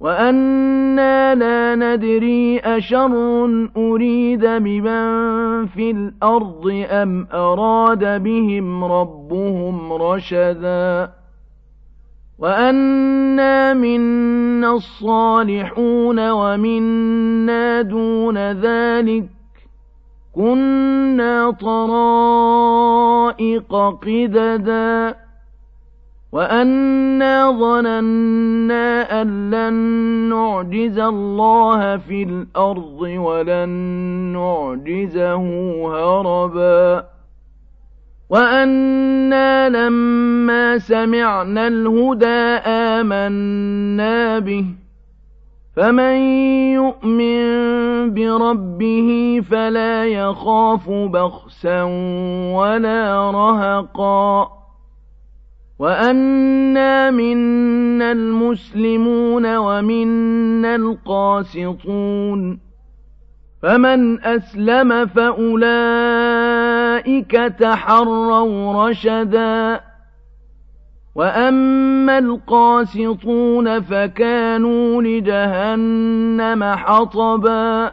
وأنا لا ندري أشر أريد بمن في الأرض أم أراد بهم ربهم رشدا وأنا منا الصالحون ومنا دون ذلك كنا طرائق قددا وأنا ظننا أن لن نعجز الله في الأرض ولن نعجزه هربا وأنا لما سمعنا الهدى آمنا به فمن يؤمن بربه فلا يخاف بخسا ولا رهقا وأنا منا المسلمون ومنا القاسطون فمن أسلم فأولئك تحروا رشدا وأما القاسطون فكانوا لجهنم حطبا